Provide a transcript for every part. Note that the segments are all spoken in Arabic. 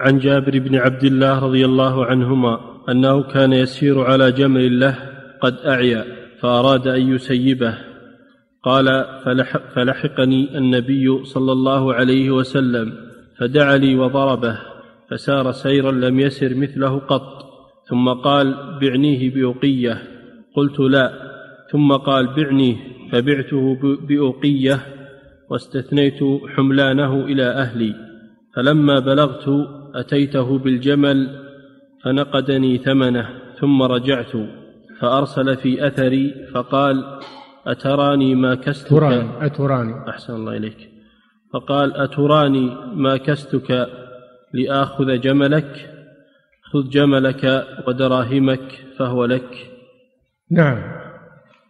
عن جابر بن عبد الله رضي الله عنهما أنه كان يسير على جمل له قد أعيا فأراد أن يسيبه. قال فلح فلحقني النبي صلى الله عليه وسلم فدعا لي وضربه فسار سيرا لم يسر مثله قط. ثم قال بعنيه بأقية. قلت لا. ثم قال بعنيه. فبعته بأقية واستثنيت حملانه إلى أهلي. فلما بلغت أتيته بالجمل فنقدني ثمنه ثم رجعت فأرسل في أثري فقال أتراني ما كستك؟ أتراني أتراني. أحسن الله إليك. فقال أتراني ما كستك لآخذ جملك؟ خذ جملك ودراهمك فهو لك. نعم.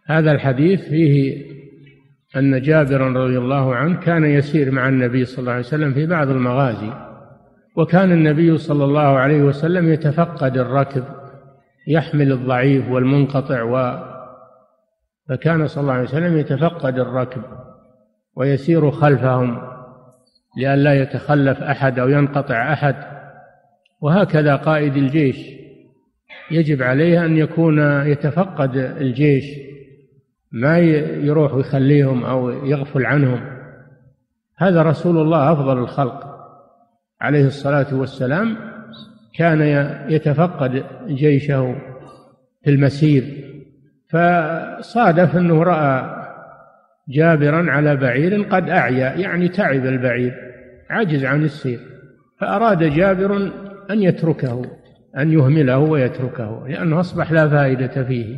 هذا الحديث فيه أن جابرا رضي الله عنه كان يسير مع النبي صلى الله عليه وسلم في بعض المغازي. وكان النبي صلى الله عليه وسلم يتفقد الركب يحمل الضعيف والمنقطع و فكان صلى الله عليه وسلم يتفقد الركب ويسير خلفهم لئلا يتخلف أحد أو ينقطع أحد. وهكذا قائد الجيش يجب عليه أن يكون يتفقد الجيش ما يروح ويخليهم أو يغفل عنهم. هذا رسول الله أفضل الخلق. عليه الصلاة والسلام كان يتفقد جيشه في المسير فصادف أنه رأى جابرا على بعير قد أعيا يعني تعب البعير عجز عن السير فأراد جابر أن يتركه أن يهمله ويتركه لأنه أصبح لا فائدة فيه.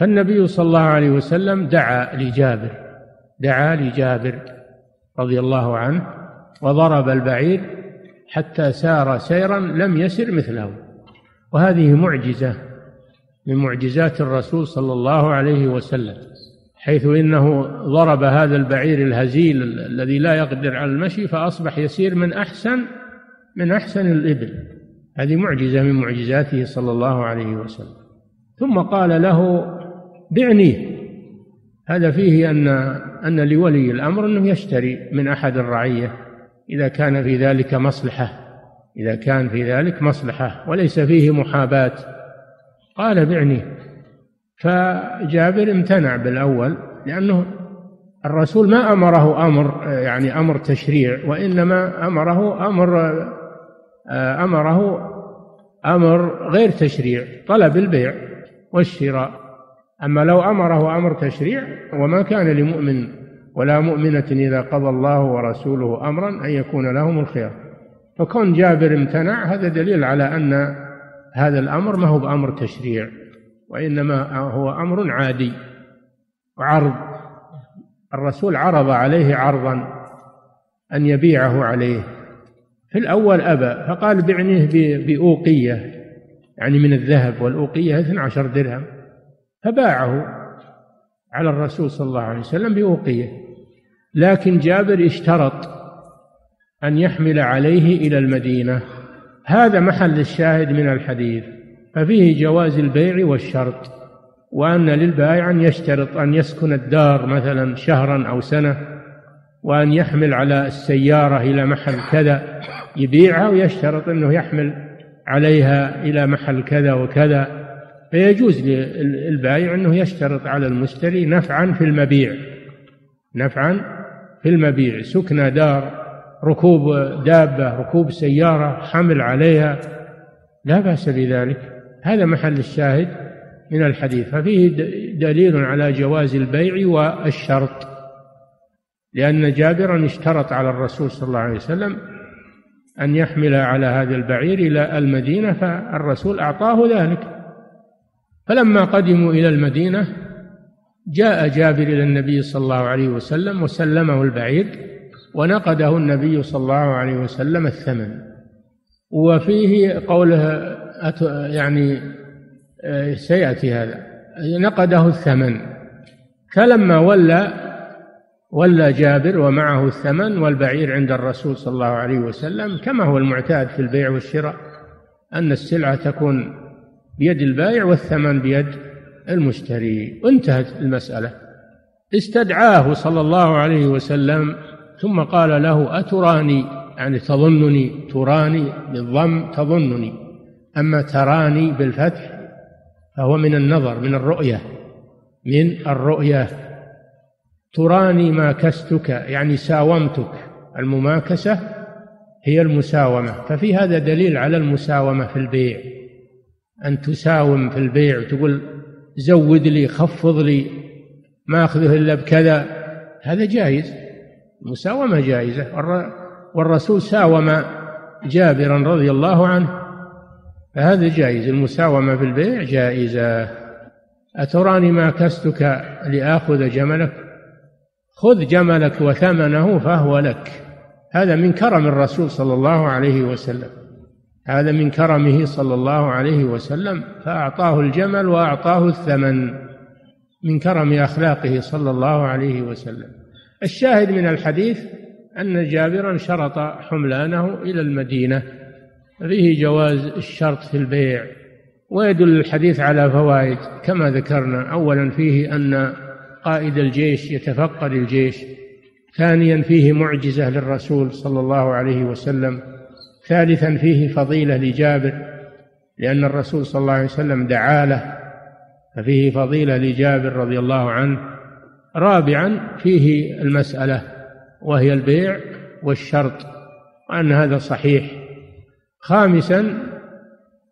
فالنبي صلى الله عليه وسلم دعا لجابر دعا لجابر رضي الله عنه وضرب البعير حتى سار سيرا لم يسر مثله. وهذه معجزة من معجزات الرسول صلى الله عليه وسلم حيث إنه ضرب هذا البعير الهزيل الذي لا يقدر على المشي فأصبح يسير من أحسن من أحسن الإبل. هذه معجزة من معجزاته صلى الله عليه وسلم. ثم قال له بعنيه هذا فيه أن أن لولي الأمر أنه يشتري من أحد الرعية إذا كان في ذلك مصلحة إذا كان في ذلك مصلحة وليس فيه محاباة. قال بعنيه فجابر امتنع بالأول لأنه الرسول ما أمره أمر يعني أمر تشريع وإنما أمره أمر أمره أمر غير تشريع طلب البيع والشراء. أما لو أمره أمر تشريع وما كان لمؤمن ولا مؤمنة إذا قضى الله ورسوله أمرا أن يكون لهم الخيار فكون جابر امتنع هذا دليل على أن هذا الأمر ما هو بأمر تشريع وإنما هو أمر عادي وعرض. الرسول عرض عليه عرضا أن يبيعه عليه. في الأول أبى فقال بعنيه بأوقية يعني من الذهب والأوقية 12 درهم فباعه. على الرسول صلى الله عليه وسلم بأوقية لكن جابر اشترط أن يحمل عليه إلى المدينة. هذا محل الشاهد من الحديث. ففيه جواز البيع والشرط. وأن للبائع أن يشترط أن يسكن الدار مثلا شهرا أو سنة وأن يحمل على السيارة إلى محل كذا يبيعها ويشترط أنه يحمل عليها إلى محل كذا وكذا. فيجوز للبائع أنه يشترط على المشتري نفعا في المبيع. نفعا في المبيع. سكن دار ركوب دابة ركوب سيارة حمل عليها. لا بأس بذلك. هذا محل الشاهد من الحديث. ففيه دليل على جواز البيع والشرط. لأن جابرا اشترط على الرسول صلى الله عليه وسلم أن يحمل على هذا البعير إلى المدينة فالرسول أعطاه ذلك. فلما قدموا إلى المدينة جاء جابر إلى النبي صلى الله عليه وسلم وسلمه البعير ونقده النبي صلى الله عليه وسلم الثمن. وفيه قوله يعني آه، سيأتي هذا. نقده الثمن. فلما ولى ولى جابر ومعه الثمن والبعير عند الرسول صلى الله عليه وسلم كما هو المعتاد في البيع والشراء أن السلعة تكون بيد البائع والثمن بيد المشتري. وانتهت المسألة. استدعاه صلى الله عليه وسلم ثم قال له أتراني؟ يعني تظنني؟ تراني بالضم؟ تظنني. أما تراني بالفتح فهو من النظر من الرؤية من الرؤية. تراني ماكستك يعني ساومتك. المماكسة هي المساومة. ففي هذا دليل على المساومة في البيع. أن تساوم في البيع وتقول زود لي خفض لي ما أخذه إلا بكذا. هذا جائز. المساومة جائزة. والرسول ساوم جابرا رضي الله عنه. فهذا جائز. المساومة في البيع جائزة. أتراني ما كستك لآخذ جملك؟ خذ جملك وثمنه فهو لك. هذا من كرم الرسول صلى الله عليه وسلم. هذا من كرمه صلى الله عليه وسلم فأعطاه الجمل وأعطاه الثمن من كرم أخلاقه صلى الله عليه وسلم. الشاهد من الحديث أن جابرا شرط حملانه إلى المدينة فيه جواز الشرط في البيع ويدل الحديث على فوائد. كما ذكرنا أولا فيه أن قائد الجيش يتفقد الجيش ثانيا فيه معجزة للرسول صلى الله عليه وسلم. ثالثا فيه فضيلة لجابر لأن الرسول صلى الله عليه وسلم دعا له ففيه فضيلة لجابر رضي الله عنه. رابعا فيه المسألة وهي البيع والشرط وأن هذا صحيح. خامسا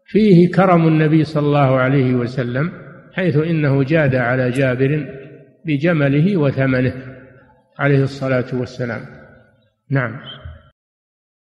فيه كرم النبي صلى الله عليه وسلم حيث إنه جاد على جابر بجمله وثمنه عليه الصلاة والسلام. نعم.